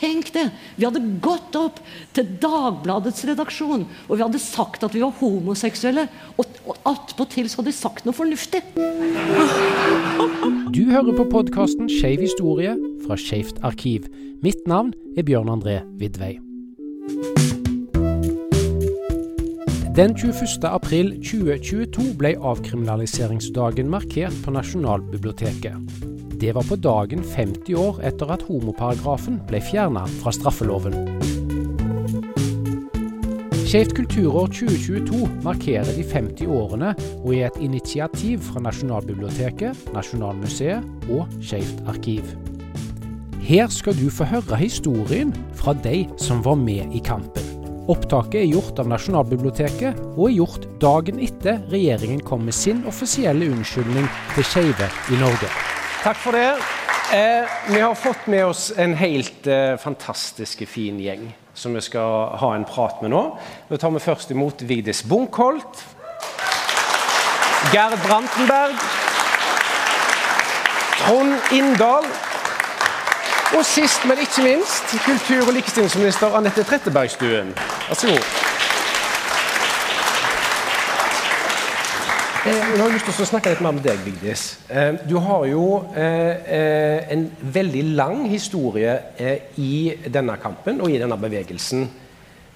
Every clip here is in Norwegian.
Tenk det! Vi hadde gått opp til Dagbladets redaksjon og vi hadde sagt at vi var homoseksuelle. Og, og attpåtil så hadde de sagt noe fornuftig. Du hører på podkasten Skeiv historie fra Skeivt arkiv. Mitt navn er Bjørn André Vidvei. Den 21. april 2022 ble avkriminaliseringsdagen markert på Nasjonalbiblioteket. Det var på dagen 50 år etter at homoparagrafen ble fjerna fra straffeloven. Skeivt kulturår 2022 markerer de 50 årene og er et initiativ fra Nasjonalbiblioteket, Nasjonalmuseet og Skeivt arkiv. Her skal du få høre historien fra de som var med i kampen. Opptaket er gjort av Nasjonalbiblioteket, og er gjort dagen etter regjeringen kom med sin offisielle unnskyldning til skeive i Norge. Takk for det. Eh, vi har fått med oss en helt eh, fantastisk fin gjeng som vi skal ha en prat med nå. Nå tar vi først imot Vigdis Bunkholt. Gerd Brantenberg. Trond Inndal. Og sist, men ikke minst, kultur- og likestillingsminister Anette Trettebergstuen. Vær så god. Jeg har lyst til å snakke litt mer med deg, Vigdis. Eh, du har jo eh, en veldig lang historie i denne kampen og i denne bevegelsen.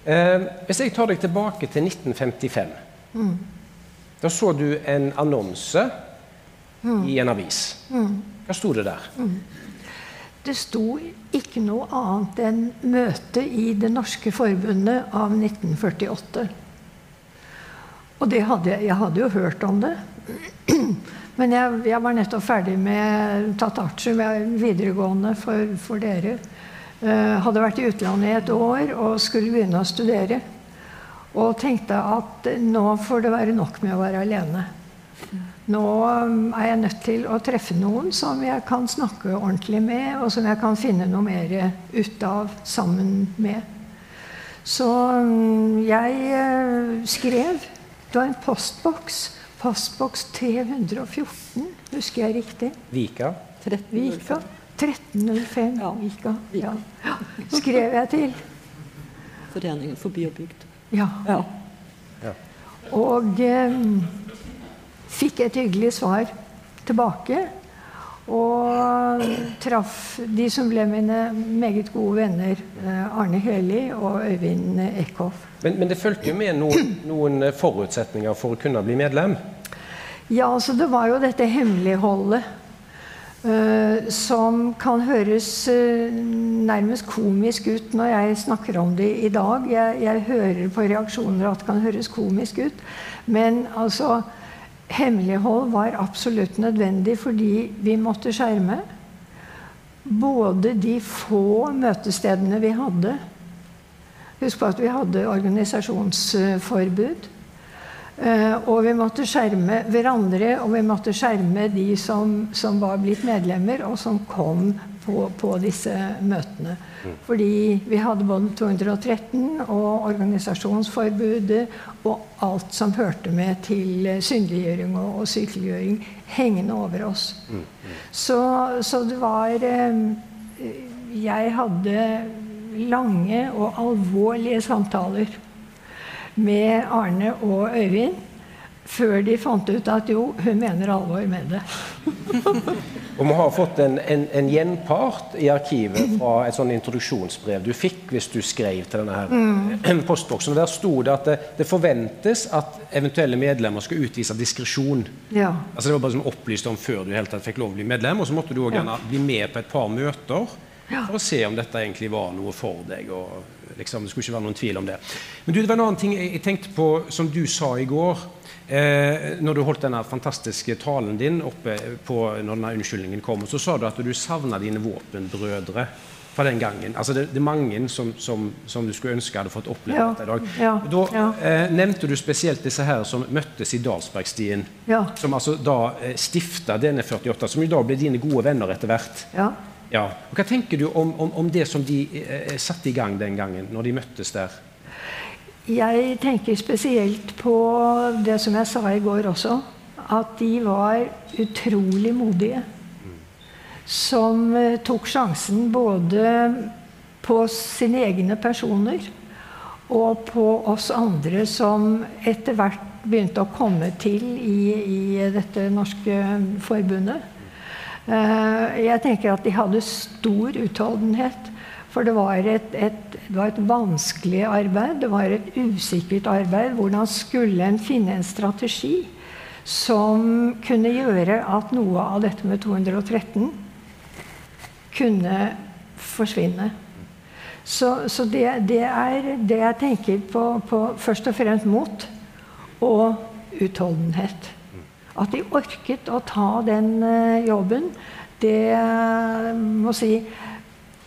Hvis jeg tar deg tilbake til 1955 mm. Da så du en annonse mm. i en avis. Mm. Hva sto det der? Mm. Det sto ikke noe annet enn 'Møte i Det norske forbundet' av 1948. Og hadde jeg, jeg, hadde jo hørt om det. Men jeg, jeg var nettopp ferdig med aksjer videregående for, for dere. Uh, hadde vært i utlandet i et år og skulle begynne å studere. Og tenkte at nå får det være nok med å være alene. Nå um, er jeg nødt til å treffe noen som jeg kan snakke ordentlig med, og som jeg kan finne noe mer ut av sammen med. Så um, jeg uh, skrev det var en postboks. Postboks 314, husker jeg riktig? Vika? 1305. 1305 ja. Vika. Ja. Skrev jeg til. Foreningen for by og bygd. Ja. ja. Og eh, fikk et hyggelig svar tilbake. Og traff de som ble mine meget gode venner, eh, Arne Heli og Øyvind Eckhoff. Men, men, det fulgte jo med noen, noen, forutsetninger for å kunne bli medlem? Ja, altså det var jo dette hemmeligholdet. Uh, som kan høres uh, nærmest komisk ut når jeg snakker om det i dag. Jeg, jeg hører på reaksjoner at det kan høres komisk ut. Men altså Hemmelighold var absolutt nødvendig fordi vi måtte skjerme både de få møtestedene vi hadde. Husk på at vi hadde organisasjonsforbud. Eh, og vi måtte skjerme hverandre, og vi måtte skjerme de som, som var blitt medlemmer, og som kom på, på disse møtene. Mm. Fordi vi hadde både 213 og organisasjonsforbudet og alt som hørte med til synliggjøring og, og sykeliggjøring, hengende over oss. Mm. Mm. Så, så, det var eh, Jeg hadde lange og alvorlige samtaler med Arne og Øyvind før de fant ut at jo, hun mener alvor med det. og vi har fått en, en, en, gjenpart i arkivet fra et sånn introduksjonsbrev du fikk hvis du skrev til denne her mm. postboksen. Der sto det at det, det, forventes at eventuelle medlemmer skal utvise diskresjon. Ja. Altså det var bare som opplyst om før du helt tatt fikk lov å bli medlem. Og så måtte du òg gjerne bli med på et par møter ja. for å se om dette egentlig var noe for deg. og liksom, Det skulle ikke være noen tvil om det. Men du, det var en annen ting jeg tenkte på som du sa i går. Eh, når du holdt denne fantastiske talen din oppe på når denne unnskyldningen kom, så sa du at du savna dine våpenbrødre fra den gangen. Altså det, det er mange som, som, som, du skulle ønske hadde fått oppleve ja, dette i dag. Ja, da ja. eh, nevnte du spesielt disse her som møttes i Dalsbergstien. Som altså da eh, stifta denne 48, som jo da ble dine gode venner etter hvert. Ja. Og Hva tenker du om, om, om det som de eh, satte i gang den gangen, når de møttes der? Jeg tenker spesielt på det som jeg sa i går også, at de var utrolig modige. Som eh, tok sjansen både på sine egne personer og på oss andre som etter hvert begynte å komme til i, i dette norske forbundet. Eh, jeg tenker at de hadde stor utholdenhet. For det var et, et, det var et vanskelig arbeid, det var et usikkert arbeid. Hvordan skulle en finne en strategi som kunne gjøre at noe av dette med 213 kunne forsvinne? Så, så det, det, er det jeg tenker på, på først og fremst mot og utholdenhet. At de orket å ta den uh, jobben, det uh, må si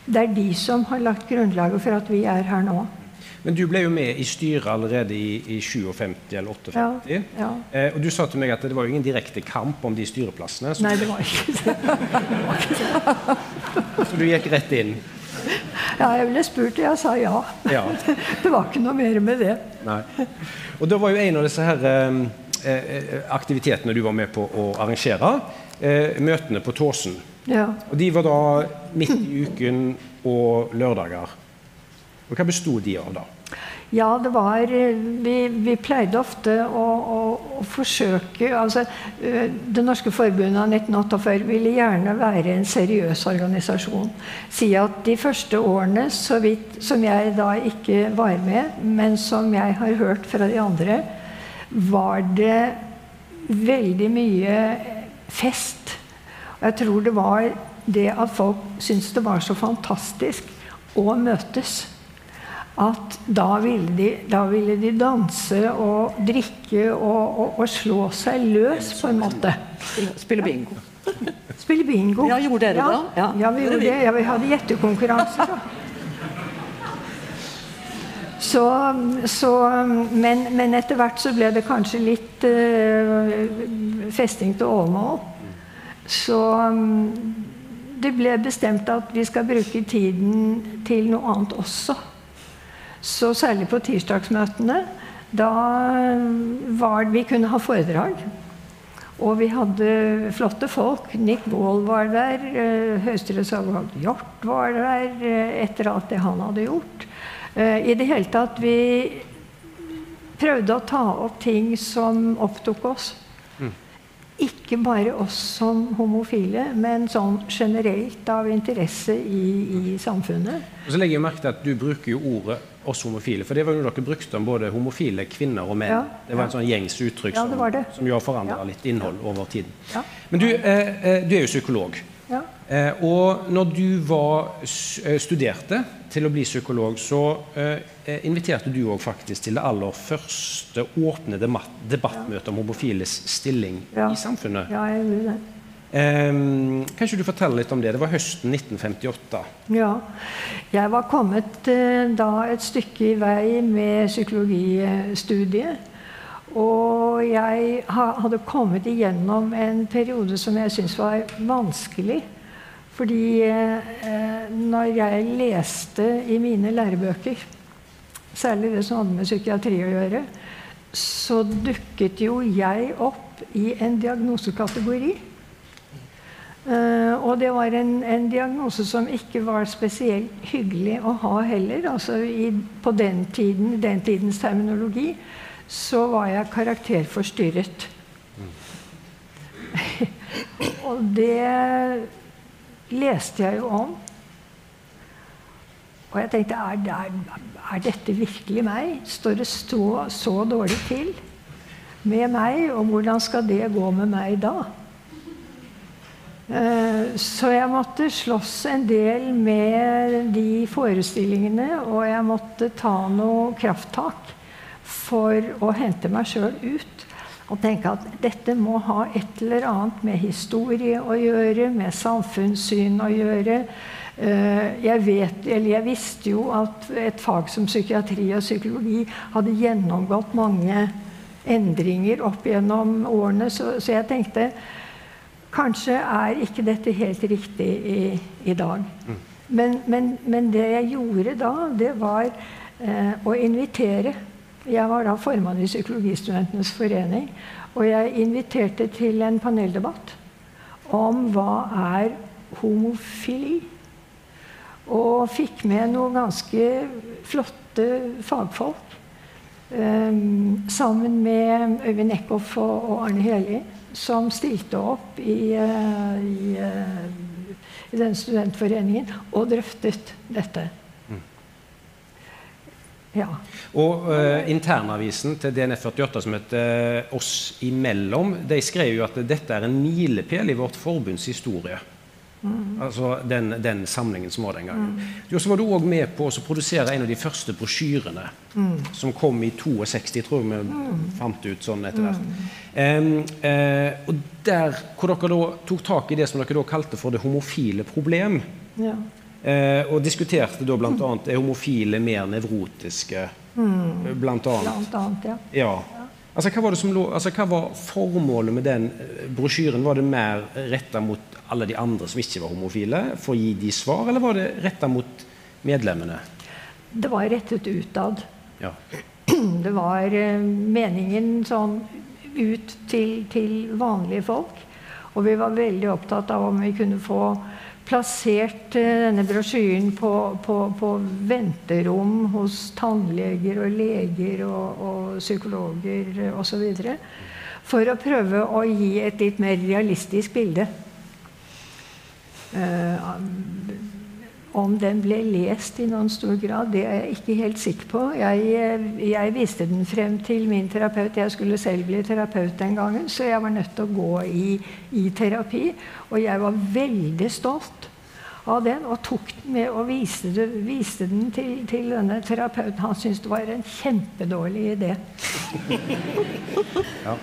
Det er de som har lagt grunnlaget for at vi er her nå. Men du ble jo med i styret allerede i, i 57 eller 58. Ja, ja. Eh, og du sa til meg at det var jo ingen direkte kamp om de styreplassene. Så Nei, det var ikke det. så du gikk rett inn? Ja, jeg ble spurt, og jeg sa ja. ja. det var ikke noe mer med det. Nei. Og da var jo en av disse her eh, eh, aktivitetene du var med på å arrangere, eh, møtene på Tåsen. Ja. Og de var da midt i uken og lørdager. Og hva besto de av da? Ja, det var eh, Vi, vi pleide ofte å, å, å, forsøke altså, eh, Det norske forbundet av 1948 ville gjerne være en seriøs organisasjon. Si at de første årene, så vidt, som jeg da ikke var med, men som jeg har hørt fra de andre, var det veldig mye fest. Jeg tror det var det at folk syntes det var så fantastisk å møtes at da ville, de, da ville de, danse og drikke og, og, og, slå seg løs, på en måte. Spille bingo. Spille bingo. Ja, Gjorde dere ja, det? Ja, ja vi gjorde det. Ja, vi hadde gjettekonkurranser. Så, så, men, men, etter hvert så ble det kanskje litt uh, festing til Åmål. Så det ble bestemt at vi skal bruke tiden til noe annet også. Så særlig på tirsdagsmøtene. Da var vi kunne ha foredrag. Og vi hadde flotte folk. Nick Wall var der. Eh, Høyesterettsadvokat Hjort var der eh, etter alt det han hadde gjort. Eh, I det hele tatt Vi prøvde å ta opp ting som opptok oss. Ikke bare oss som homofile, men sånn generelt av interesse i, i samfunnet. Og så legger jeg merke til at Du bruker jo ordet oss homofile. For det var jo dere brukte om både homofile kvinner og menn. Ja, det var ja. en sånn gjengs uttrykk som, ja, som, som jo har forandra litt innhold over tiden. Men du, eh, eh, du, er jo psykolog. Eh, og når du var, eh, studerte til å bli psykolog, så eh, inviterte du òg faktisk til det aller første åpne debattmøtet om homofiles stilling i samfunnet. Ja, jeg gjorde det. Um, kan ikke du fortelle litt om det? Det var høsten 1958. Ja. Jeg var kommet da et stykke i vei med psykologistudiet. Og jeg hadde kommet igjennom en periode som jeg syntes var vanskelig. Fordi eh, når jeg leste i mine lærebøker, særlig det som hadde med psykiatri å gjøre, så dukket jo jeg opp i en diagnosekategori Uh, og det var en, en, diagnose som ikke var spesielt hyggelig å ha heller. Altså i, på den tiden, den tidens terminologi, så var jeg karakterforstyrret. Mm. og det leste jeg jo om. Og jeg tenkte er, er, er dette virkelig meg? Står det så, så dårlig til med meg? Og hvordan skal det gå med meg da? Eh, så jeg måtte slåss en del med de forestillingene, og jeg måtte ta noe krafttak for å hente meg sjøl ut. Og tenke at dette må ha et eller annet med historie å gjøre, med samfunnssyn å gjøre. Eh, jeg, vet, eller jeg visste jo at et fag som psykiatri og psykologi hadde gjennomgått mange endringer opp gjennom årene, så, så jeg tenkte Kanskje er ikke dette helt riktig i, i dag. Mm. Men, men, men, det jeg gjorde da, det var eh, å invitere. Jeg var da formann i Psykologistudentenes forening. Og jeg inviterte til en paneldebatt om hva er homofili. Og fikk med noen ganske flotte fagfolk. Um, sammen med Øyvind Eckhoff og, og Arne Heli, som stilte opp i, uh, i, uh, i den studentforeningen og drøftet dette. Ja. Og uh, internavisen til DNF48, som heter uh, Oss imellom, de skrev jo at dette er en milepæl i vårt forbunds historie. Mm. Altså den, den, samlingen som var den gangen. Mm. Jo, så var du òg med på å produsere en av de første brosjyrene, mm. som kom i 62, tror jeg vi mm. fant ut sånn etter hvert. Um, uh, og der hvor dere da tok tak i det som dere da kalte for det homofile problem. Ja. Eh, og diskuterte da bl.a. er homofile mer nevrotiske. Mm. Blant annet. Blant annet ja. ja. Altså, hva, var det som lå, altså, hva var formålet med den eh, brosjyren? Var det mer retta mot alle de andre som ikke var homofile, for å gi de svar, eller var det retta mot medlemmene? Det var rettet utad. Ja. Det var uh, meningen sånn ut til, til vanlige folk. Og vi var veldig opptatt av om vi kunne få plassert eh, denne brosjyren på, på, på, venterom hos tannleger og leger og, og psykologer osv. For å prøve å gi et litt mer realistisk bilde. Om den ble lest i noen stor grad, det er jeg ikke helt sikker på. Jeg, jeg, viste den frem til min terapeut. Jeg skulle selv bli terapeut den gangen, så jeg var nødt til å gå i, i terapi. Og jeg var veldig stolt av den og tok den med og viste, det, viste den til, til, denne terapeuten. Han syntes det var en kjempedårlig idé. ja.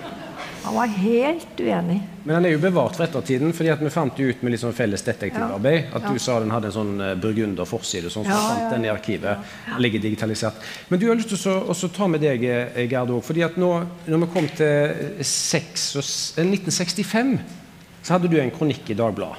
Han var helt uenig. Men den er jo bevart for ettertiden, fordi at vi fant ut med liksom felles detektivarbeid at ja. du sa den hadde en sånn eh, burgunder forside. sånn som ja, fant den i arkivet. Ja. ligger digitalisert. Men du har lyst til å ta med deg, eh, Gerd, òg. fordi at nå, når vi kom til 6, 1965, eh, så hadde du en kronikk i Dagbladet.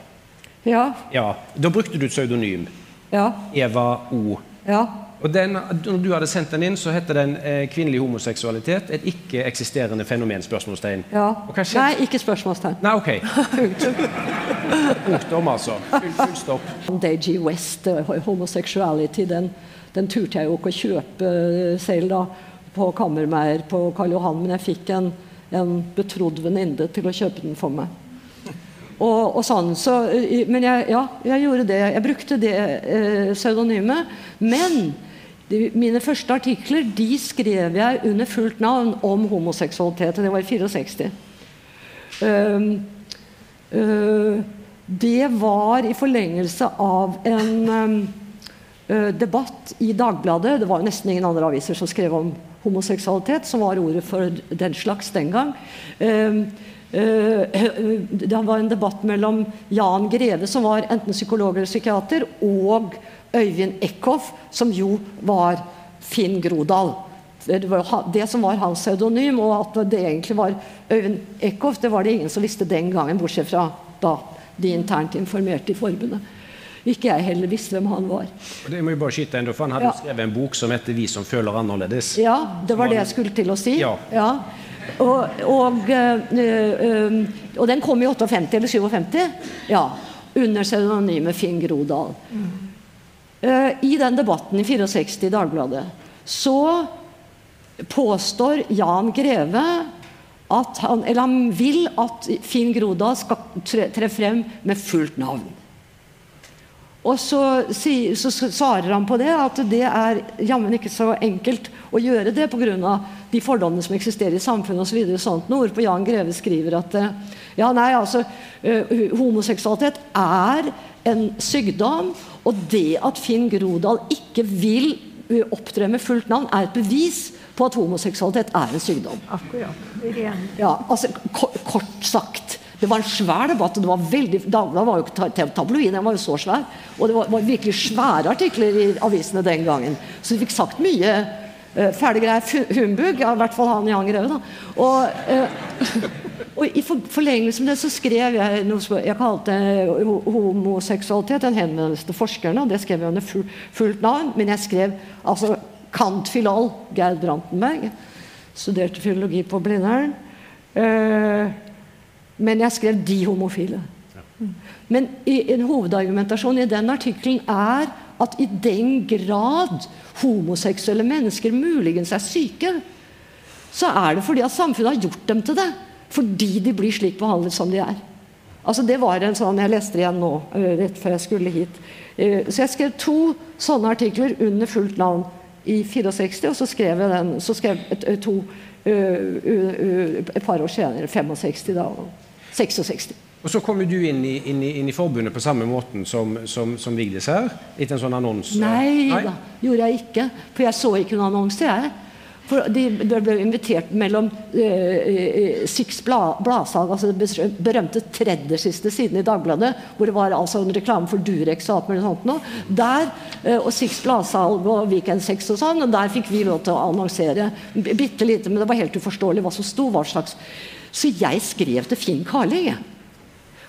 Ja. ja. Da brukte du et pseudonym. Ja. Eva O. Ja. Og den, når du hadde sendt den inn, så heter den eh, 'Kvinnelig homoseksualitet et ikke-eksisterende fenomen?' spørsmålstegn. Ja. Nei, ikke spørsmålstegn. Nei, ok. Punktum, altså. Full, full stopp. DG West, homoseksuality, homosexuality, den, den, turte jeg jo ikke å kjøpe uh, selv da, på Kammermeier på Karl Johan, men jeg fikk en, en betrodd venninne til å kjøpe den for meg. Og, og, sånn. Så, men jeg, ja, jeg gjorde det. Jeg brukte det eh, pseudonymet. Men de, mine første artikler de skrev jeg under fullt navn om homoseksualitet. Det var i 64. Um, uh, det var i forlengelse av en um, uh, debatt i Dagbladet. Det var jo nesten ingen andre aviser som skrev om homoseksualitet, som var ordet for den slags den gang. Um, Uh, det var en debatt mellom Jan Greve, som var enten psykolog eller psykiater, og Øyvind Eckhoff, som jo var Finn Grodal. Det, var det som var hans pseudonym, og at det egentlig var Øyvind Eckhoff, det var det ingen som visste den gangen, bortsett fra da de internt informerte i forbundet. Ikke jeg heller visste hvem han var. Det må jo bare skyte enda, for Han hadde ja. skrevet en bok som heter 'Vi som føler annerledes'. Ja, det var det jeg skulle til å si. Ja. ja. Og, og, øh, og, den kom i 58 eller 57. Ja, under pseudonymet Finn Grodal. Mm. Uh, I den debatten i 64 i Dagbladet så påstår Jan Greve at han, eller han vil at Finn Grodal skal tre, tre frem med fullt navn. Og så, så, svarer han på det at det er jammen ikke så enkelt å gjøre det pga. de fordommene som eksisterer i samfunnet osv. Så sånt noe Jan Greve skriver at eh, ja, nei, altså, uh, homoseksualitet er en sykdom. Og det at Finn Grodal ikke vil uh, opptre med fullt navn, er et bevis på at homoseksualitet er en sykdom. Akkurat. Ja, altså, kort sagt. Det var en svær debatt. og det var veldig, Dagbladet var jo tabloid, den var jo så svær. Og det var, var, virkelig svære artikler i avisene den gangen. Så vi fikk sagt mye fæle greier. Humbug, ja, i hvert fall han Jan Greve. da. Og, uh, og i forlengelse med det så skrev jeg noe som jeg kalte homoseksualitet, en henvendelse til forskerne. og Det skrev jeg under fullt navn, men jeg skrev altså Kant Filal, Gerd Brantenberg. Studerte filologi på Blindern. Men jeg skrev 'de homofile'. Men en hovedargumentasjon i den artikkelen er at i den grad homoseksuelle mennesker muligens er syke, så er det fordi at samfunnet har gjort dem til det. Fordi de blir slik behandlet som de er. Altså Det var en sånn, Jeg leste det igjen nå, eh, rett før jeg skulle hit. Eh, så jeg skrev to sånne artikler under fullt navn i 64, og så skrev jeg den, så skrev jeg to et par år senere, 65 da, 66. Og så kom du inn i, inn, i, inn i, forbundet på samme måten som, som, som Vigdis her? Etter en sånn annonse? Nei, Nei da, gjorde jeg ikke. For jeg så ikke noen annonse, jeg. For de, de ble invitert mellom eh, Six Bladsalg, altså den berømte tredje-siste siden i Dagbladet, hvor det var altså en reklame for Durex og alt mulig sånt noe. Der, eh, og Six Bladsalg og Weekend Sex og sånn, og der fikk vi lov til å annonsere. Bitte lite, men det var helt uforståelig hva som sto. hva slags Så jeg skrev til Finn Karli.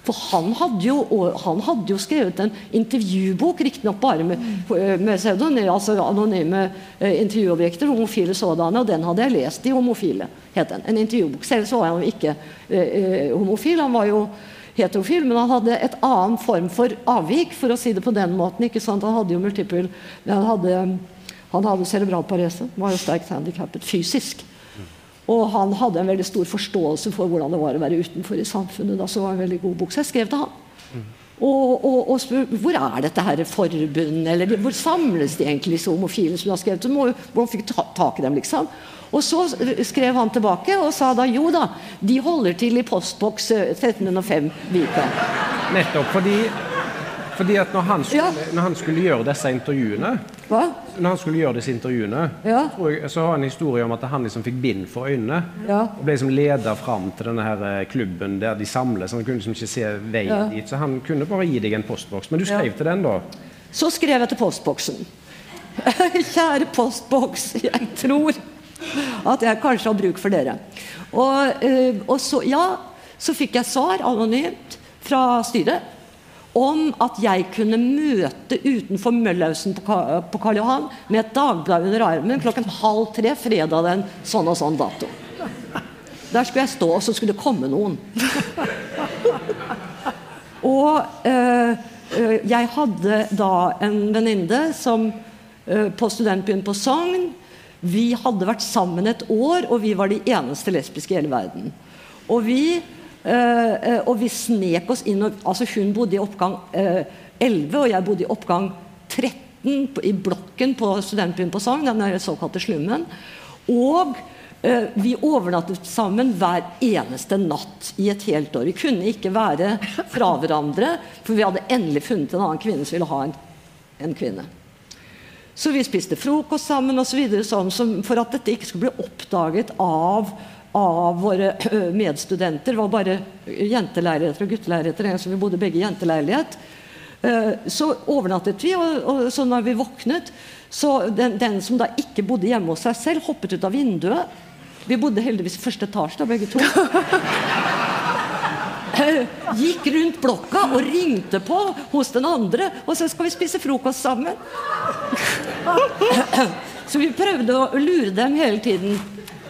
For han hadde jo, han hadde jo skrevet en intervjubok, riktignok bare med, med pseudonym, altså anonyme eh, intervjuobjekter, homofile sådanne, og den hadde jeg lest i Homofile. het den, En intervjubok. Selv så var han ikke eh, eh, homofil, han var jo heterofil, men han hadde et annen form for avvik, for å si det på den måten. ikke sant? Han hadde jo multiple Han hadde, han hadde cerebral parese, var jo sterkt handikappet fysisk. Og han hadde en veldig stor forståelse for hvordan det var å være utenfor i samfunnet. Da, så var en veldig god bok. Så jeg skrev til han. Og, og, og spør hvor er dette her forbundet, eller hvor samles de egentlig, disse homofile som du har skrevet? Hvordan fikk du ta, tak i dem, liksom? Og så skrev han tilbake og sa da jo da, de holder til i postboks 1305 Vika. Nettopp fordi fordi at når han, skulle, ja. når han skulle, gjøre disse intervjuene Hva? Når han skulle gjøre disse intervjuene, ja. jeg, så har han en historie om at han liksom fikk bind for øynene. Ja. Og ble liksom leda fram til denne her eh, klubben der de samles. Han kunne liksom ikke se veien dit, så han kunne bare gi deg en postboks. Men du skrev til den, da? Så skrev jeg til postboksen. Kjære postboks, jeg tror at jeg kanskje har bruk for dere. Og, eh, og så, ja, så fikk jeg svar anonymt fra styret om at jeg kunne møte utenfor Møllhausen på, Karl Johan med et dagblad under armen klokken halv tre fredag den sånn og sånn dato. Der skulle jeg stå, og så skulle det komme noen. og øh, jeg hadde da en venninne som øh, på studentbyen på Sogn. Vi hadde vært sammen et år, og vi var de eneste lesbiske i hele verden. Og vi og vi snek oss inn og, altså Hun bodde i oppgang uh, 11, og jeg bodde i oppgang 13 på, i blokken på studentbyen på Sogn, den såkalte slummen. Og vi overnattet sammen hver eneste natt i et helt år. Vi kunne ikke være fra hverandre, for vi hadde endelig funnet en annen kvinne som ville ha en, en kvinne. Så vi spiste frokost sammen osv. Så sånn, for at dette ikke skulle bli oppdaget av av våre medstudenter var bare jenteleiligheter og gutteleiligheter. Så vi bodde begge i jenteleilighet. Eh, så overnattet vi, og, så når vi våknet så den, den, som da ikke bodde hjemme hos seg selv, hoppet ut av vinduet. Vi bodde heldigvis i første etasje, da, begge to. Gikk rundt blokka og ringte på hos den andre. Og så skal vi spise frokost sammen. Så vi prøvde å lure dem hele tiden.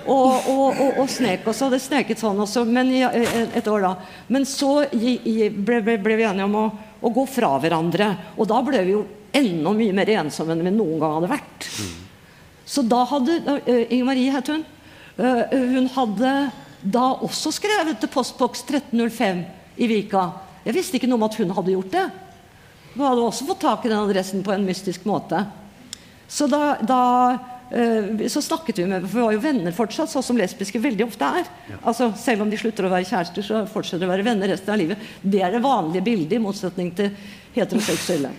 Og, og, og, og snek oss, og det sneket sånn også, men et år da. Men så ble, ble, ble vi enige om å, å, gå fra hverandre. Og da ble vi jo enda mye mer ensomme enn vi noen gang hadde vært. Så da hadde uh, Inger Marie het hun. Hun hadde da også skrevet til postboks 1305 i Vika. Jeg visste ikke noe om at hun hadde gjort det. Hun hadde også fått tak i den adressen på en mystisk måte. Så da, da Eh, så snakket vi med For vi var jo venner fortsatt, sånn som lesbiske veldig ofte er. Altså, selv om de slutter å være kjærester, så fortsetter de å være venner resten av livet. Det er det vanlige bildet, i motsetning til heteroseksuelle.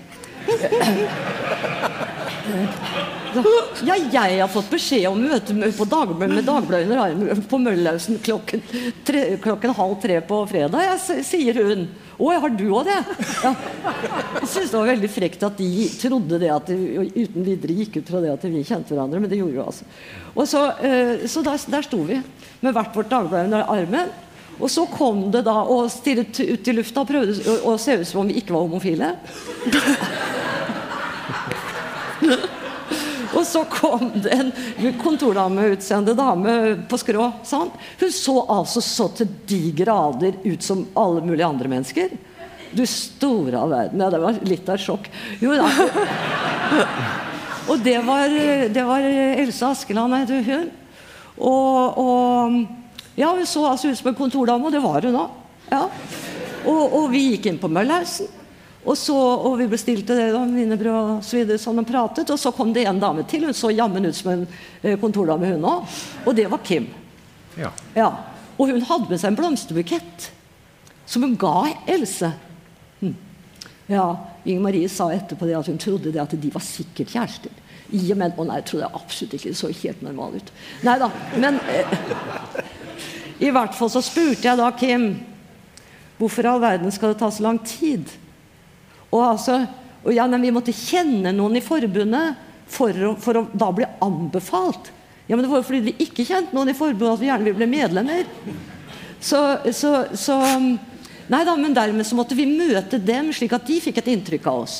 Ja, jeg har fått beskjed om møte med Dagbladet armen på Møllausen klokken, klokken halv tre på fredag, jeg, sier hun. Å, har du òg det? Ja. Jeg syns det var veldig frekt at de trodde det at de uten videre gikk ut fra det at vi kjente hverandre, men det gjorde vi altså. Og så, uh, så der, der sto vi med hvert vårt dagblad under armen. Og så kom det da og stirret ut i lufta og prøvde å, å se ut som om vi ikke var homofile. Og så kom det en kontordame, utseende dame på skrå. Sant? Hun så altså så til de grader ut som alle mulige andre mennesker. Du store av verden. Ja, det var litt av et sjokk. Jo da. Og det var, det var Else Askeland, het hun. Og, og, ja, hun så altså ut som en kontordame, og det var hun òg. Ja. Og, og, vi gikk inn på Møllhausen. Og, så, og vi bestilte det, da, wienerbrød og så videre, sånn og pratet. Og så kom det en dame til. Hun så jammen ut som en eh, kontordame, hun òg. Og det var Kim. Ja. ja. Og hun hadde med seg en blomsterbukett som hun ga Else. Hm. Ja, Inger Marie sa etterpå det at hun trodde det at de var sikkert kjærester. I og med, Å nei, jeg trodde absolutt ikke det så helt normal ut. Nei da. Men eh, i hvert fall så spurte jeg da Kim hvorfor i all verden skal det ta så lang tid? Og altså, og ja, men Vi måtte kjenne noen i forbundet for å, for å da bli anbefalt. Ja, men Det var jo fordi vi ikke kjente noen i forbundet at vi gjerne ville bli medlemmer. Så, så, så Nei da, men dermed så måtte vi møte dem, slik at de fikk et inntrykk av oss.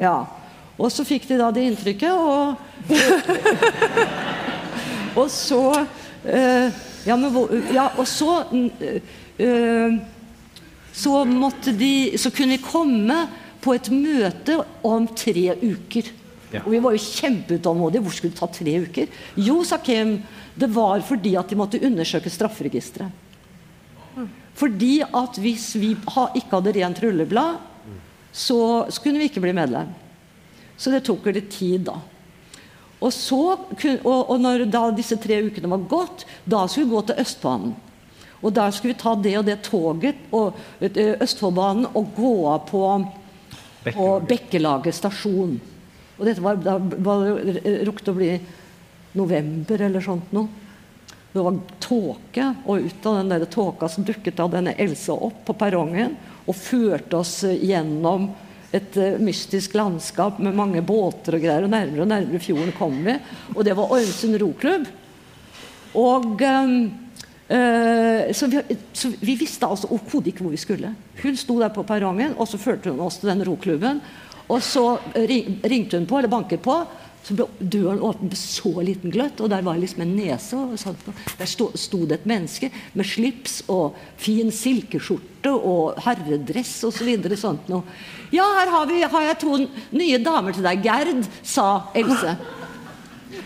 Ja. Og så fikk de da det inntrykket, og Og så øh, ja, men, ja, og så øh, Så de Så kunne de komme på et møte om tre uker. Ja. Og vi var jo kjempeutålmodige. Hvor skulle det ta tre uker? Jo, sa Kim, det var fordi at de måtte undersøke strafferegisteret. Fordi at hvis vi ikke hadde rent rulleblad, så, så kunne vi ikke bli medlem. Så det tok litt tid, da. Og, så, og, og når disse tre ukene var gått, da skulle vi gå til Østbanen. Og der skulle vi ta det og det toget og eh, Østfoldbanen og gå av på, på Bekkelaget stasjon. Og dette var, da var det rukket å bli november eller sånt noe. Det var tåke, og ut av den der tåka så dukket da denne Else opp på perrongen og førte oss gjennom et uh, mystisk landskap med mange båter og greier. Og nærmere og nærmere fjorden kom vi. Og det var Ormsund roklubb. Og um, uh, så, vi, så, vi, visste altså overhodet ikke hvor vi skulle. Hun sto der på perrongen, og så førte hun oss til den roklubben. Og så ring, ringte hun på, eller banket på. Så ble døren åpnet med så liten gløtt, og der var liksom en nese. og Der sto, sto, det et menneske med slips og fin silkeskjorte og herredress osv. Så videre, sånt noe. Ja, her har, vi, har, jeg to nye damer til deg. Gerd, sa Else.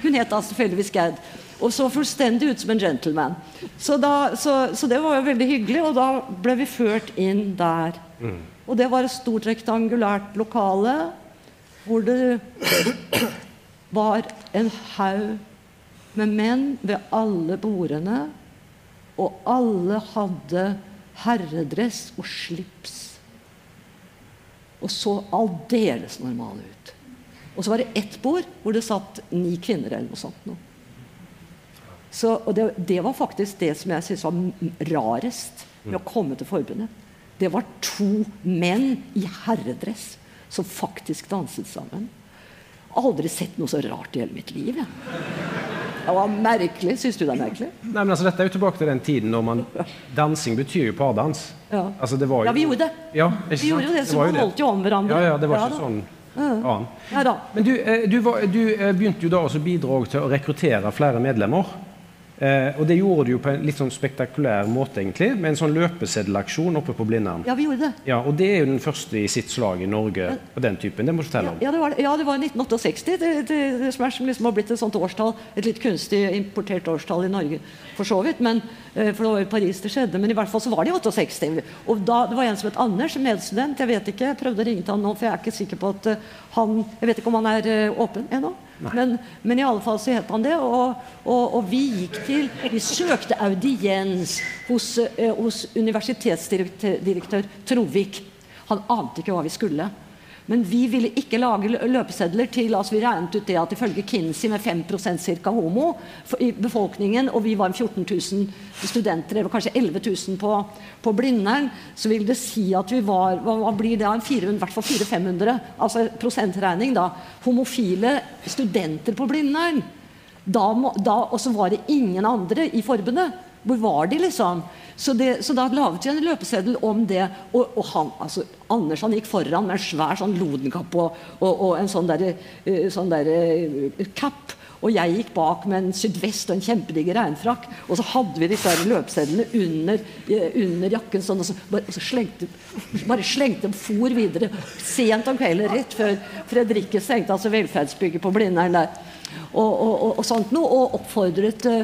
Hun het altså tilfeldigvis Gerd. Og så fullstendig ut som en gentleman. Så, da, så, så, det var jo veldig hyggelig, og da ble vi ført inn der. Mm. Og det var et stort rektangulært lokale hvor det var en haug med menn ved alle bordene, og alle hadde herredress og slips. Og så aldeles normale ut. Og så var det ett bord hvor det satt ni kvinner eller noe sånt. Noe. Så, og det, det, var faktisk det som jeg syntes var rarest med å komme til forbundet. Det var to menn i herredress som faktisk danset sammen. Aldri sett noe så rart i hele mitt liv. Ja. Det var merkelig. Syns du det er merkelig? Nei, men altså, Dette er jo tilbake til den tiden når man Dansing betyr jo pardans. Ja. Altså, det var jo, ja, vi gjorde det. Ja, vi gjorde jo det, så vi holdt jo om hverandre. Ja, ja, det var ikke sånn annen. Ja, men du, eh, du, var, du, eh, begynte jo da også å bidra til å rekruttere flere medlemmer. Eh, og det gjorde du jo på en litt sånn spektakulær måte, egentlig, med en sånn løpeseddelaksjon oppe på Blindern. Ja, vi gjorde det. Ja, og det er jo den første i sitt slag i Norge ja. på den typen. Det må du fortelle om. Ja, det var, ja, det var 1968. Det, det, det, som, er, som liksom har blitt et sånt årstall, et litt kunstig importert årstall i Norge, for så vidt. Men, eh, for det var i Paris det skjedde. Men i hvert fall så var det i 68. Og da, det var en som het Anders, medstudent. Jeg vet ikke, jeg prøvde å ringe til han nå, for jeg er ikke sikker på at uh, han Jeg vet ikke om han er uh, åpen ennå. Men, men, i alle fall så het han det. Og, og, og, vi gikk til Vi søkte audiens hos, eh, hos universitetsdirektør Trovik. Han ante ikke hva vi skulle. Men vi ville ikke lage løpesedler til altså Vi regnet ut det at ifølge Kinsey med 5% ca. homo i befolkningen, og vi var 14 000 studenter, eller kanskje 11 000 på, på Blindern, så vil det si at vi var Hva, blir det? 400, I hvert fall 400-500, altså prosentregning, da. Homofile studenter på Blindern. Da, da, og så var det ingen andre i forbundet. Hvor var de, liksom? Så, det, så, da laget vi en løpeseddel om det. Og, og han, altså, Anders han gikk foran med en svær sånn lodenkapp og, og, og en sånn derre uh, sånn der, uh, kapp. Og jeg gikk bak med en sydvest og en kjempediger regnfrakk. Og så hadde vi disse løpesedlene under, eh, under, jakken sånn, og så bare, og så slengte, bare slengte for videre. Sent om kvelden, rett før Fredrikke stengte, altså velferdsbygget på Blindern der. Og, og, og, sånt noe, og oppfordret uh,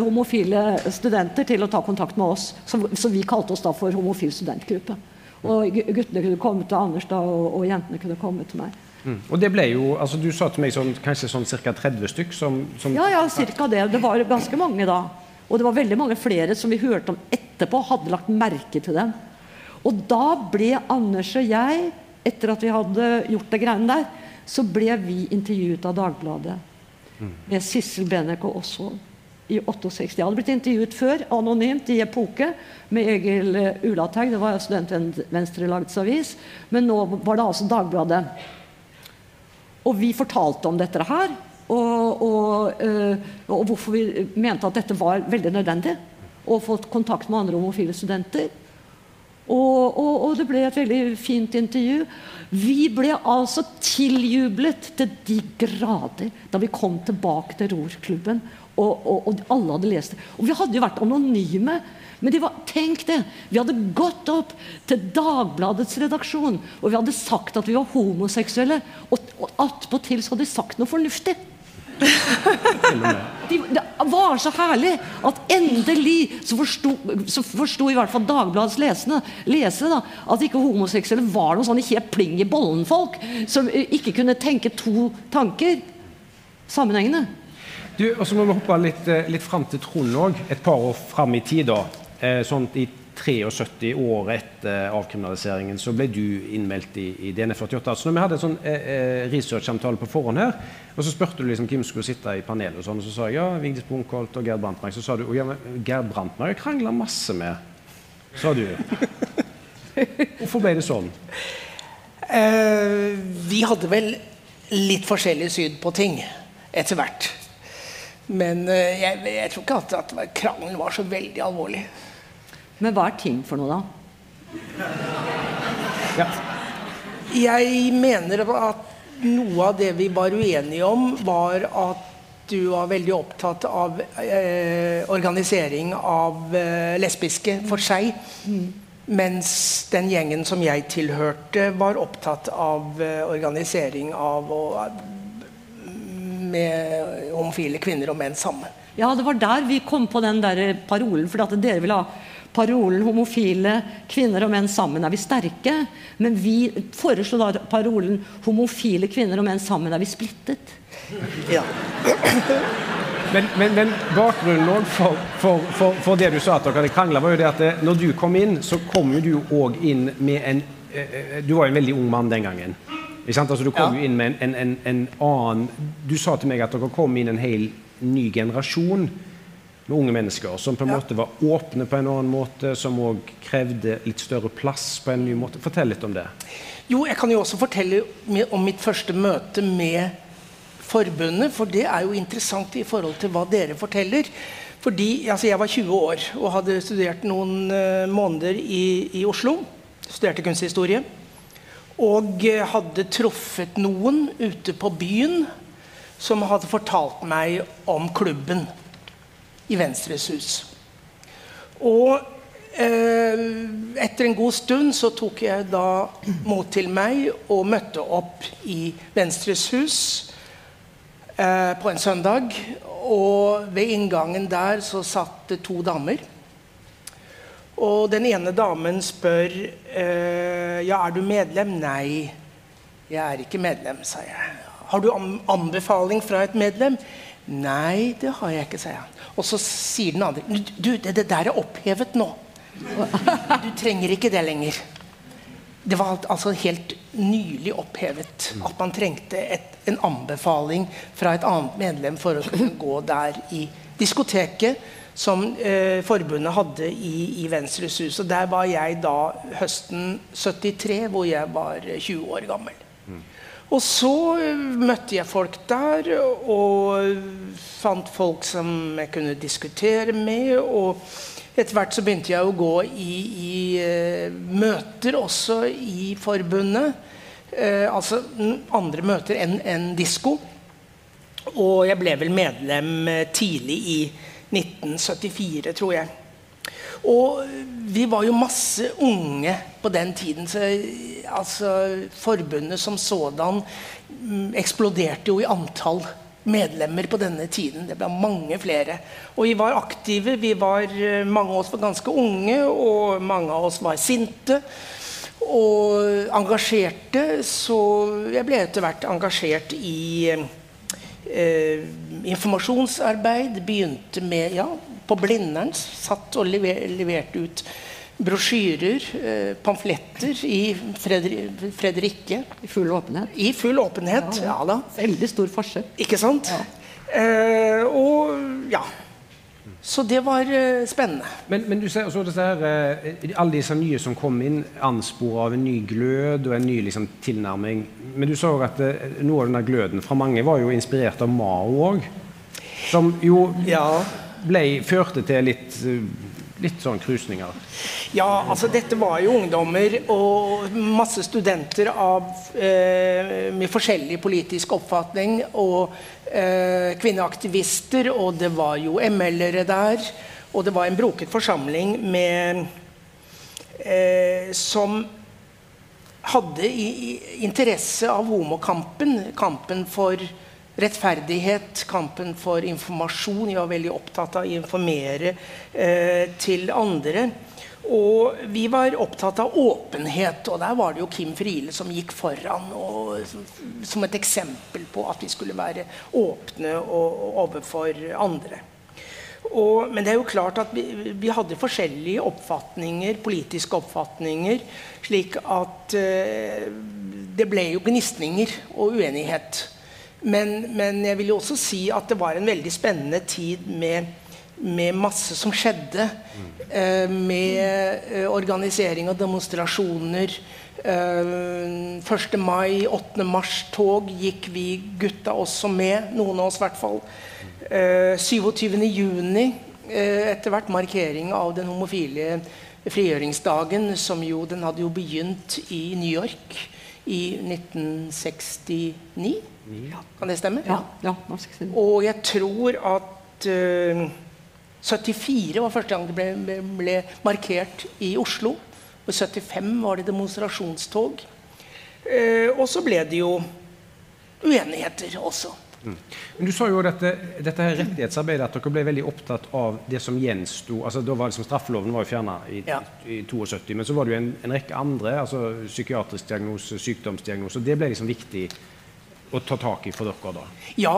homofile studenter til å ta kontakt med oss. Så, så vi kalte oss da for Homofil studentgruppe. Og guttene kunne komme til Anders da, og, og jentene kunne komme til meg. Mm. Og det ble jo, altså Du sa til meg sånn, kanskje sånn ca. 30 stykk? Som, som ja, ja, ca. det. Det var ganske mange da. Og det var veldig mange flere som vi hørte om etterpå, hadde lagt merke til dem. Og da ble Anders og jeg, etter at vi hadde gjort det greiene der, så ble vi intervjuet av Dagbladet. Med Sissel Benek og Osvold i 68. Jeg hadde blitt intervjuet før, anonymt, i Epoke, med Egil eh, Ulateig. Det var Studentvenstrelagets avis. Men nå var det altså Dagbladet. Og vi fortalte om dette her. Og, og, øh, og, hvorfor vi mente at dette var veldig nødvendig. Og fått kontakt med andre homofile studenter. Og, og, det ble et veldig fint intervju. Vi ble altså tiljublet til de grader da vi kom tilbake til rorklubben og, og, og, alle hadde lest det. Og vi hadde jo vært anonyme. Men var, tenk det! Vi hadde gått opp til Dagbladets redaksjon og vi hadde sagt at vi var homoseksuelle. Og, og attpåtil så hadde de sagt noe fornuftig. De, det var så herlig at endelig så forsto, så forsto i hvert fall Dagbladets lesende, lesere da, at ikke homoseksuelle var noen sånne helt pling i bollen-folk som ikke kunne tenke to tanker sammenhengende. Du, og så må vi hoppe litt, eh, litt fram til Trond òg. Et par år fram i tid. da. Eh, sånn I 73 år etter avkriminaliseringen så ble du innmeldt i, i DNE48. Så når vi hadde en sånn eh, eh, researchsamtale på forhånd her, og så spurte du liksom hvem skulle sitte i panelet, og sånn, og så sa jeg ja, Vigdis Bunkholt og Gerd Brandtmark. Så sa du ja, Gerd Brandtmark krangla masse med, sa du. Hvorfor ble det sånn? Uh, vi hadde vel litt forskjellig syn på ting etter hvert. Men uh, jeg, jeg, tror ikke at, at krangelen var så veldig alvorlig. Men hva er ting for noe, da? Ja. Jeg mener at noe av det vi var uenige om, var at du var veldig opptatt av eh, organisering av eh, lesbiske for seg. Mm. Mens den gjengen som jeg tilhørte, var opptatt av eh, organisering av og med homofile kvinner og menn sammen. Ja, det var der vi kom på den der parolen. For at dere ville ha parolen 'homofile kvinner og menn sammen er vi sterke'. Men vi foreslo da parolen 'homofile kvinner og menn sammen er vi splittet'. Ja. Men, men, men, bakgrunnen for, for, for, for, det du sa at dere hadde krangla, var jo det at det, eh, når du kom inn, så kom jo du òg inn med en eh, eh, Du var jo en veldig ung mann den gangen. Altså, du kom ja. inn med en, en, en, annen Du sa til meg at dere kom inn en hel ny generasjon med unge mennesker som på en måte var åpne på en annen måte, som òg krevde litt større plass på en ny måte. Fortell litt om det. Jo, jeg kan jo også fortelle om mitt første møte med forbundet, for det er jo interessant i forhold til hva dere forteller. Fordi altså, Jeg var 20 år og hadde studert noen uh, måneder i, i Oslo. Studerte kunsthistorie. Og eh, hadde truffet noen ute på byen som hadde fortalt meg om klubben i Venstres hus. Og eh, etter en god stund så tok jeg da mot til meg og møtte opp i Venstres hus eh, på en søndag. Og ved inngangen der så satt det to damer. Og den ene damen spør eh, ja, er du medlem. Nei, jeg er ikke medlem, sa jeg. Har du anbefaling fra et medlem? Nei, det har jeg ikke, sa jeg. Og så sier den andre du, det, det der er opphevet nå. Du trenger ikke det lenger. Det var altså helt nylig opphevet at man trengte et, en anbefaling fra et annet medlem for å gå der i diskoteket som eh, forbundet hadde i, i Venstres hus. Og der var jeg da høsten 73, hvor jeg var 20 år gammel. Og så eh, møtte jeg folk der, og fant folk som jeg kunne diskutere med. og etter hvert så begynte jeg å gå i, i uh, møter også i forbundet. Eh, altså andre møter enn en disko. Og jeg ble vel medlem eh, tidlig i 1974, tror jeg. Og vi var jo masse unge på den tiden. Så altså, forbundet som sådan mm, eksploderte jo i antall medlemmer på denne tiden. Det ble mange flere. Og vi var aktive. Vi var, eh, mange av oss var ganske unge, og mange av oss var sinte. Og engasjerte. Så jeg ble etter hvert engasjert i eh, informasjonsarbeid. Begynte med ja, på Blindern. Satt og lever, leverte ut brosjyrer, eh, pamfletter i Fredri Fredrikke. I full åpenhet? I full åpenhet, ja, ja. ja da. Veldig stor forskjell. Ikke sant? Ja. Eh, og ja. Så det var uh, spennende. Men, men, du ser også disse her, uh, alle disse nye som kom inn, ansporet av en ny glød og en ny liksom, tilnærming. Men du sa at uh, noe av denne gløden fra mange var jo inspirert av Mao òg. Som jo ja ble, førte til litt, litt sånn krusninger? Ja, altså dette var jo ungdommer og masse studenter av, eh, med forskjellig politisk oppfatning. Og eh, kvinneaktivister, og det var jo ML-ere der. Og det var en broket forsamling med, eh, som hadde i, i interesse av homokampen. Kampen for rettferdighet, kampen for informasjon. Jeg var veldig opptatt av å informere eh, til andre. Og vi var opptatt av åpenhet, og der var det jo Kim Friele som gikk foran og, som et eksempel på at vi skulle være åpne og, og overfor andre. Og, men det er jo klart at vi, vi, hadde forskjellige oppfatninger, politiske oppfatninger, slik at eh, det ble jo gnisninger og uenighet. Men, men, jeg vil jo også si at det var en veldig spennende tid med, med masse som skjedde. Eh, med eh, organisering av demonstrasjoner. Eh, 1. mai, 8. mars-tog gikk vi gutta også med. Noen av oss i hvert fall. Eh, 27. juni, eh, etter hvert markering av den homofile frigjøringsdagen, som jo den hadde jo begynt i New York i 1969. Kan det stemme? Ja. ja Og jeg tror at uh, eh, 74 var første gang det ble, ble, markert i Oslo. Og i 75 var det demonstrasjonstog. Uh, og så ble det jo uenigheter også. Mm. Men Du sa jo dette, dette her rettighetsarbeidet at dere ble veldig opptatt av det som gjensto. altså da var liksom Straffeloven var jo fjerna i, ja. i, 72, men så var det jo en, en rekke andre. altså Psykiatrisk diagnose, sykdomsdiagnose. Det ble liksom viktig å ta tak i for dere da? Ja,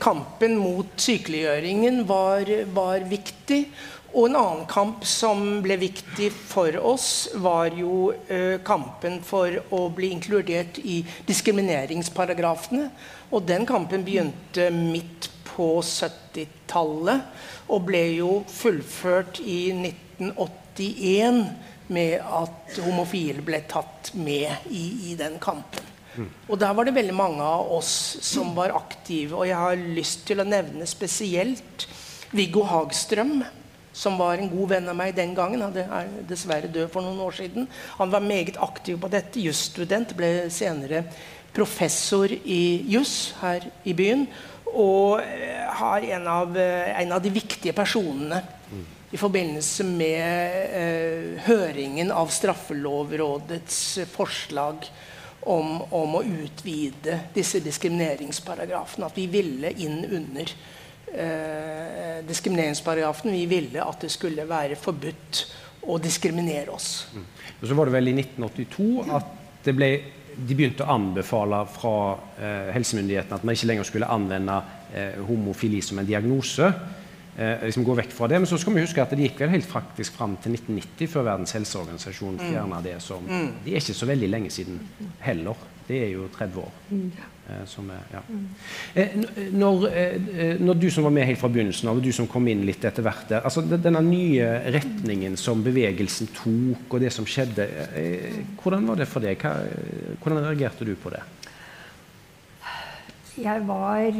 kampen mot sykeliggjøringen var, var, viktig. Og en annen kamp som ble viktig for oss, var jo eh, kampen for å bli inkludert i diskrimineringsparagrafene. Og den kampen begynte midt på 70-tallet og ble jo fullført i 1981 med at homofile ble tatt med i, i den kampen. Og der var det veldig mange av oss som var aktive. Og jeg har lyst til å nevne spesielt Viggo Hagstrøm, som var en god venn av meg den gangen. Han er dessverre død for noen år siden. Han var meget aktiv på dette. Jusstudent. Ble senere professor i juss her i byen. Og eh, har en av, eh, en av de viktige personene i forbindelse med eh, høringen av Straffelovrådets forslag om, om, å utvide disse diskrimineringsparagrafene. At vi ville inn under eh, diskrimineringsparagrafen. Vi ville at det skulle være forbudt å diskriminere oss. Mm. Og så var det vel i 1982 at det ble, de begynte å anbefale fra eh, helsemyndighetene at man ikke lenger skulle anvende eh, homofili som en diagnose eh, liksom gå vekk fra det. Men så skal vi huske at det gikk vel helt faktisk fram til 1990 før Verdens helseorganisasjon mm. fjerna det som mm. Det er ikke så veldig lenge siden heller. Det er jo 30 år. Eh, er, ja. mm. eh, når, eh, når, du som var med helt fra begynnelsen av, og du som kom inn litt etter hvert der, altså Denne nye retningen som bevegelsen tok, og det som skjedde, hvordan var det for deg? Hva, hvordan reagerte du på det? Jeg var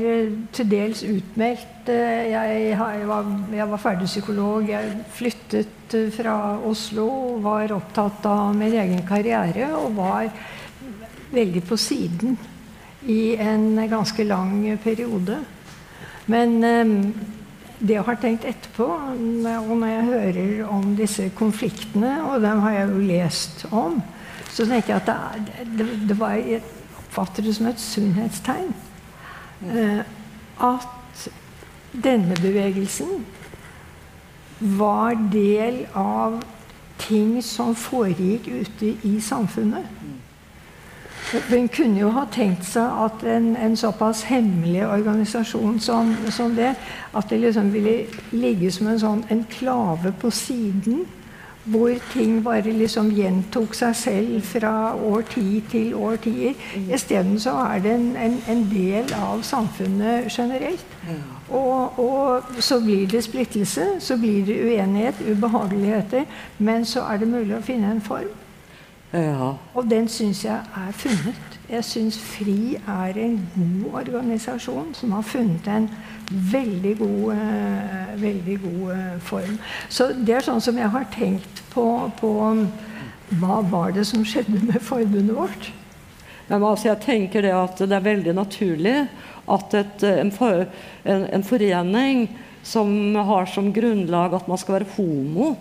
til dels utmeldt. Jeg, var, jeg var ferdig psykolog. Jeg flyttet fra Oslo, var opptatt av min egen karriere og var veldig på siden i en ganske lang periode. Men um, det jeg har tenkt etterpå, og når jeg hører om disse konfliktene, og dem har jeg jo lest om, så tenker jeg at det, det, det var, jeg oppfatter det som et sunnhetstegn. Uh, at denne bevegelsen var del av ting som foregikk ute i samfunnet. Hun kunne jo ha tenkt seg at en, en såpass hemmelig organisasjon som, som, det, at det liksom ville ligge som en sånn enklave på siden, hvor ting bare liksom gjentok seg selv fra årtid til årtier. Isteden så er det en, en, en, del av samfunnet generelt. Og, og, så blir det splittelse, så blir det uenighet, ubehageligheter. Men så er det mulig å finne en form. Ja. Og den syns jeg er funnet. Jeg syns FRI er en god organisasjon som har funnet en veldig god, uh, veldig god uh, form. Så det er sånn som jeg har tenkt på, på hva var det som skjedde med forbundet vårt? Men, altså, jeg tenker det at det er veldig naturlig at et, en, for, en, en forening som har som grunnlag at man skal være homo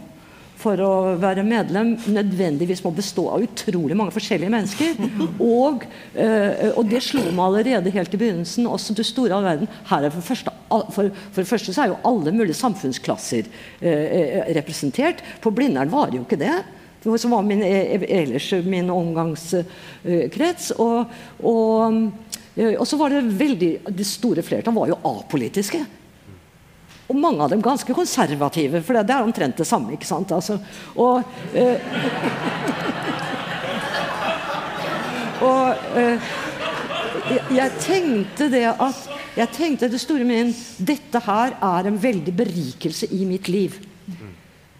for å være medlem nødvendigvis må bestå av utrolig mange forskjellige mennesker. Og, øh, og det slo meg allerede helt i begynnelsen. også til store all verden. Her er for, første, for, for, det første så er jo alle mulige samfunnsklasser eh, representert. På Blindern var det jo ikke det. Som var min, ellers min omgangskrets. Og, og, og så var det veldig Det store flertallet var jo apolitiske. Og mange av dem ganske konservative, for det er omtrent det samme. ikke sant? Altså, og, eh, og eh, jeg tenkte det at jeg tenkte det store min Dette her er en veldig berikelse i mitt liv.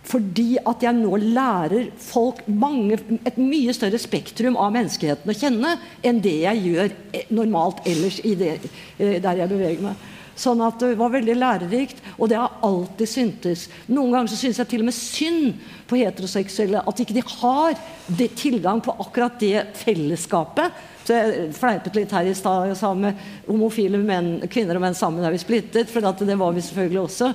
Fordi at jeg nå lærer folk mange, et mye større spektrum av menneskeheten å kjenne enn det jeg gjør eh, normalt ellers det, eh, der jeg beveger meg. Sånn at det var veldig lærerikt, og det har alltid syntes. Noen ganger så syns jeg til og med synd på heteroseksuelle at ikke de har tilgang på akkurat det fellesskapet så jeg fleipet litt her i stad og sa med homofile menn, kvinner og menn sammen er vi splittet. For det var vi selvfølgelig også.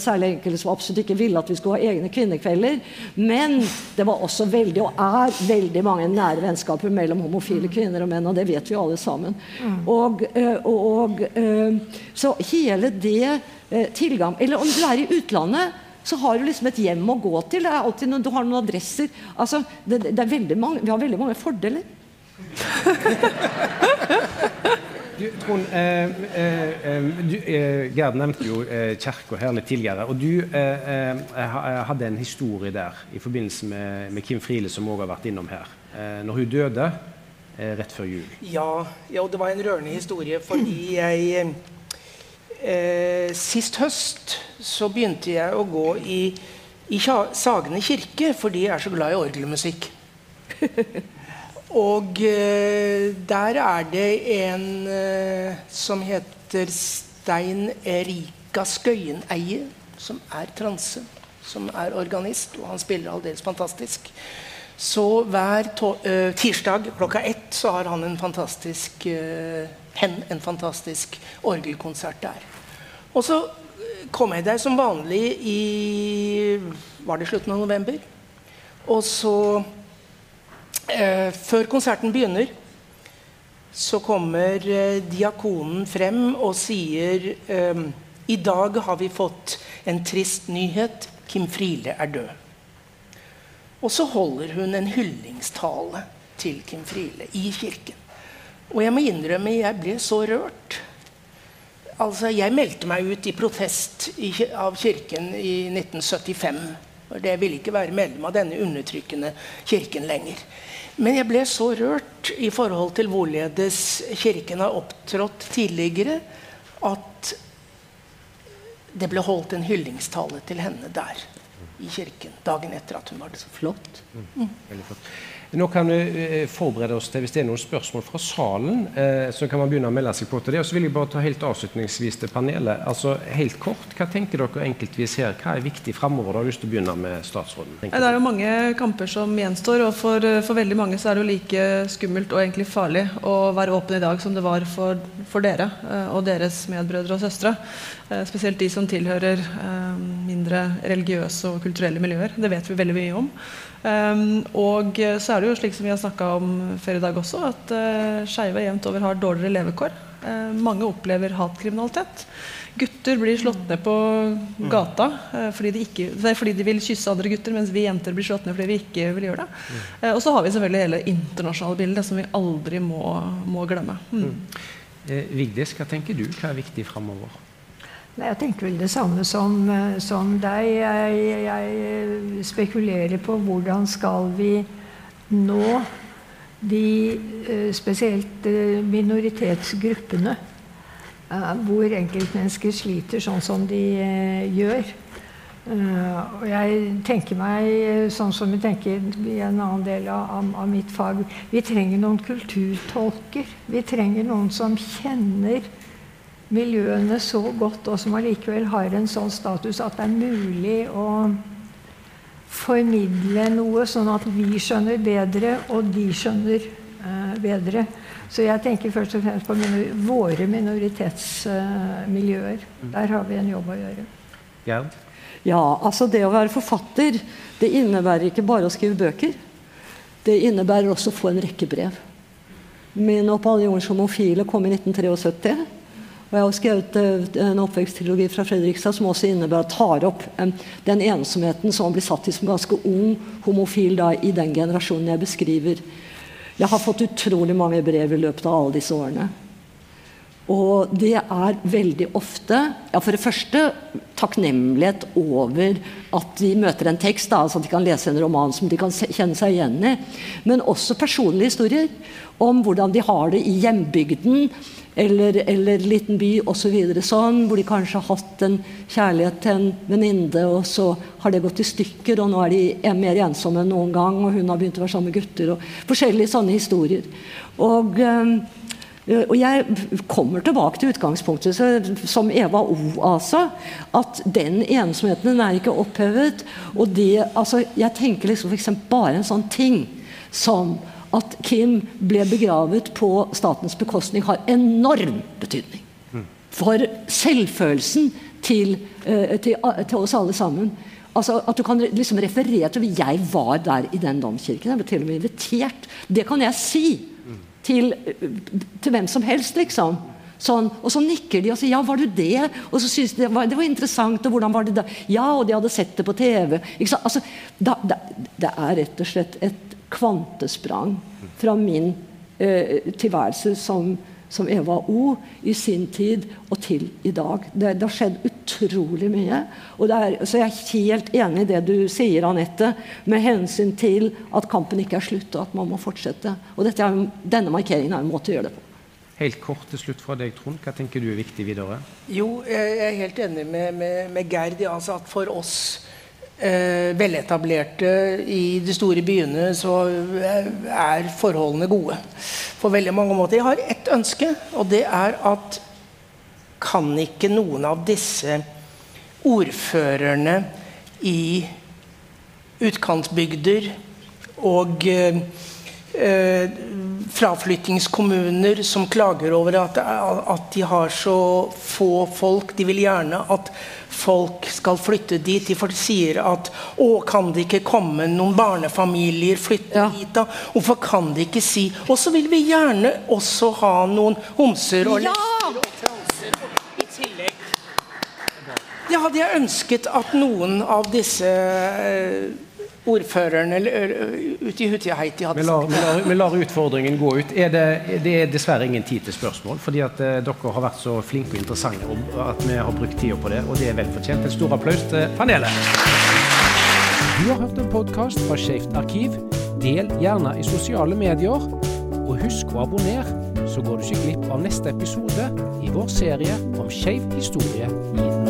Særlig enkelte som absolutt ikke ville at vi skulle ha egne kvinnekvelder. Men det var også veldig, og er veldig mange nære vennskaper mellom homofile kvinner og menn. Og det vet vi alle sammen. Og, og, og, eh, så hele det eh, tilgang Eller om du er i utlandet så har du liksom et hjem å gå til. Noen, du har noen adresser. Altså, det, det mange, vi har veldig mange fordeler. Du, Trond, eh, eh, eh, du, eh, Gerd nevnte jo eh, kirka her litt tidligere. Og du eh, hadde en historie der i forbindelse med, med Kim Friele, som òg har vært innom her. når hun døde rett før jul. Ja, ja, det var en rørende historie fordi jeg Sist høst så begynte jeg å gå i, i Sagene kirke fordi jeg er så glad i orgelmusikk. Og eh, der er det en eh, som heter Stein Erika Skøyeneie, som er transe, som er organist, og han spiller aldeles fantastisk. Så hver uh, tirsdag klokka ett så har han en fantastisk hen, en fantastisk orgelkonsert der. Og så kom jeg der som vanlig i Var det slutten av november? Og så Eh, før konserten begynner, så kommer eh, diakonen frem og sier eh, I dag har vi fått en trist nyhet. Kim Friele er død. Og så holder hun en hyllingstale til Kim Friele i kirken. Og jeg må innrømme jeg ble så rørt. Altså, Jeg meldte meg ut i protest i, av kirken i 1975. For det ville ikke være medlem av denne undertrykkende kirken lenger. Men jeg ble så rørt i forhold til hvorledes Kirken har opptrådt tidligere, at det ble holdt en hyllingstale til henne der i kirken dagen etter at hun var død. Flott. Mm. Veldig flott. Nå kan vi eh, forberede oss til hvis det er noen spørsmål fra salen. Eh, så kan man begynne å melde seg på til det. Og så vil jeg bare ta helt avslutningsvis til panelet. Altså Helt kort, hva tenker dere enkeltvis her? Hva er viktig framover? har lyst til å begynne med statsråden. Det er jo mange kamper som gjenstår. Og for, for, veldig mange så er det jo like skummelt og egentlig farlig å være åpen i dag som det var for, for dere eh, og deres medbrødre og søstre. Spesielt de som tilhører mindre religiøse og kulturelle miljøer. Det vet vi veldig mye om. Um, og så er det jo slik som vi har snakka om før i dag også, at uh, skeive jevnt over har dårligere levekår. Uh, mange opplever hatkriminalitet. Gutter blir slått ned på gata uh, fordi, de ikke, fordi, de vil kysse andre gutter, mens vi jenter blir slått ned fordi vi ikke vil gjøre det. Uh, og så har vi selvfølgelig hele internasjonale bildet, som vi aldri må, må glemme. Mm. Eh, Vigdis, hva tenker du? Hva er viktig framover? Jeg tenker vel det samme som, eh, som deg. Jeg, jeg, spekulerer på hvordan skal vi nå de eh, spesielt eh, minoritetsgruppene hvor enkeltmennesker sliter sånn som de gjør. Og jeg tenker meg sånn som vi tenker i en annen del av, av mitt fag Vi trenger noen kulturtolker. Vi trenger noen som kjenner miljøene så godt, og som allikevel har en sånn status at det er mulig å formidle noe, sånn at vi skjønner bedre, og de skjønner eh, bedre. Så jeg tenker først og fremst på minor våre minoritetsmiljøer. Eh, Der har vi en jobb å gjøre. Ja. ja, altså det å være forfatter, det innebærer ikke bare å skrive bøker. Det innebærer også å få en rekke brev. Min oppanjons homofile kom i 1973. Og jeg har skrevet eh, en oppveksttrilogi fra Fredrikstad som også innebærer tar opp um, den ensomheten som blir satt i som ganske ung homofil da, i den generasjonen jeg beskriver. Jeg har fått utrolig mange brev i løpet av alle disse årene. Og det er veldig ofte ja For det første takknemlighet over at de møter en tekst, da, altså at de kan lese en roman som de kan kjenne seg igjen i. Men også personlige historier om hvordan de har det i hjembygden eller, eller liten by osv. Så sånn, hvor de kanskje har hatt en kjærlighet til en venninne, og så har det gått i stykker, og nå er de mer ensomme enn noen gang, og hun har begynt å være sammen med gutter, og forskjellige sånne historier. Og, øh, og jeg kommer tilbake til utgangspunktet som Eva O. altså. At den ensomheten den er ikke opphevet. Og det, altså, jeg tenker liksom for bare en sånn ting som at Kim ble begravet på statens bekostning, har enorm betydning. For selvfølelsen til, uh, til, uh, til oss alle sammen. Altså At du kan liksom referere til at Jeg var der i den domkirken. Jeg ble til og med invitert. Det kan jeg si til, til hvem som helst, liksom. Sånn, og så nikker de og sier 'ja, var du det?' Og så synes de det var, det var interessant, og hvordan var det da? Ja, og de hadde sett det på TV. Altså, da, da, det er rett og slett et kvantesprang fra min eh, tilværelse som, som, Eva O. i sin tid og til i dag. Det, det har skjedd utrolig mye. Er, så jeg er helt enig i det du sier, Anette, med hensyn til at kampen ikke er slutt, og at man må fortsette. Og er, denne markeringen er en måte å gjøre det på. Helt kort til slutt fra deg, Trond. Hva tenker du er viktig videre? Jo, jeg er helt enig med, med, med Gerd. Altså at for oss eh, veletablerte i de store byene, så eh, er forholdene gode. For veldig mange måter. Jeg har ett ønske, og det er at kan ikke noen av disse ordførerne i utkantsbygder og eh, eh, fraflyttingskommuner som klager over at, at, de har så få folk. De vil gjerne at folk skal flytte dit. De sier at 'Å, kan det ikke komme noen barnefamilier flytte ja. dit da? Hvorfor kan de ikke si Og så vil vi gjerne også ha noen homser og ja! lesber og transer i tillegg. Det hadde jeg ønsket at noen av disse uh, ordføreren ute i Hutiaheiti hadde sagt. Vi lar, vi lar utfordringen gå ut. Er det, det, er dessverre ingen tid til spørsmål, fordi at eh, dere har vært så flinke og interessante om at vi har brukt tida på det, og det er vel fortjent. En stor applaus til panelet. Du har hørt en podkast fra Skeivt arkiv. Del gjerne i sosiale medier. Og husk å abonnere, så går du ikke glipp av neste episode i vår serie om skeiv historie i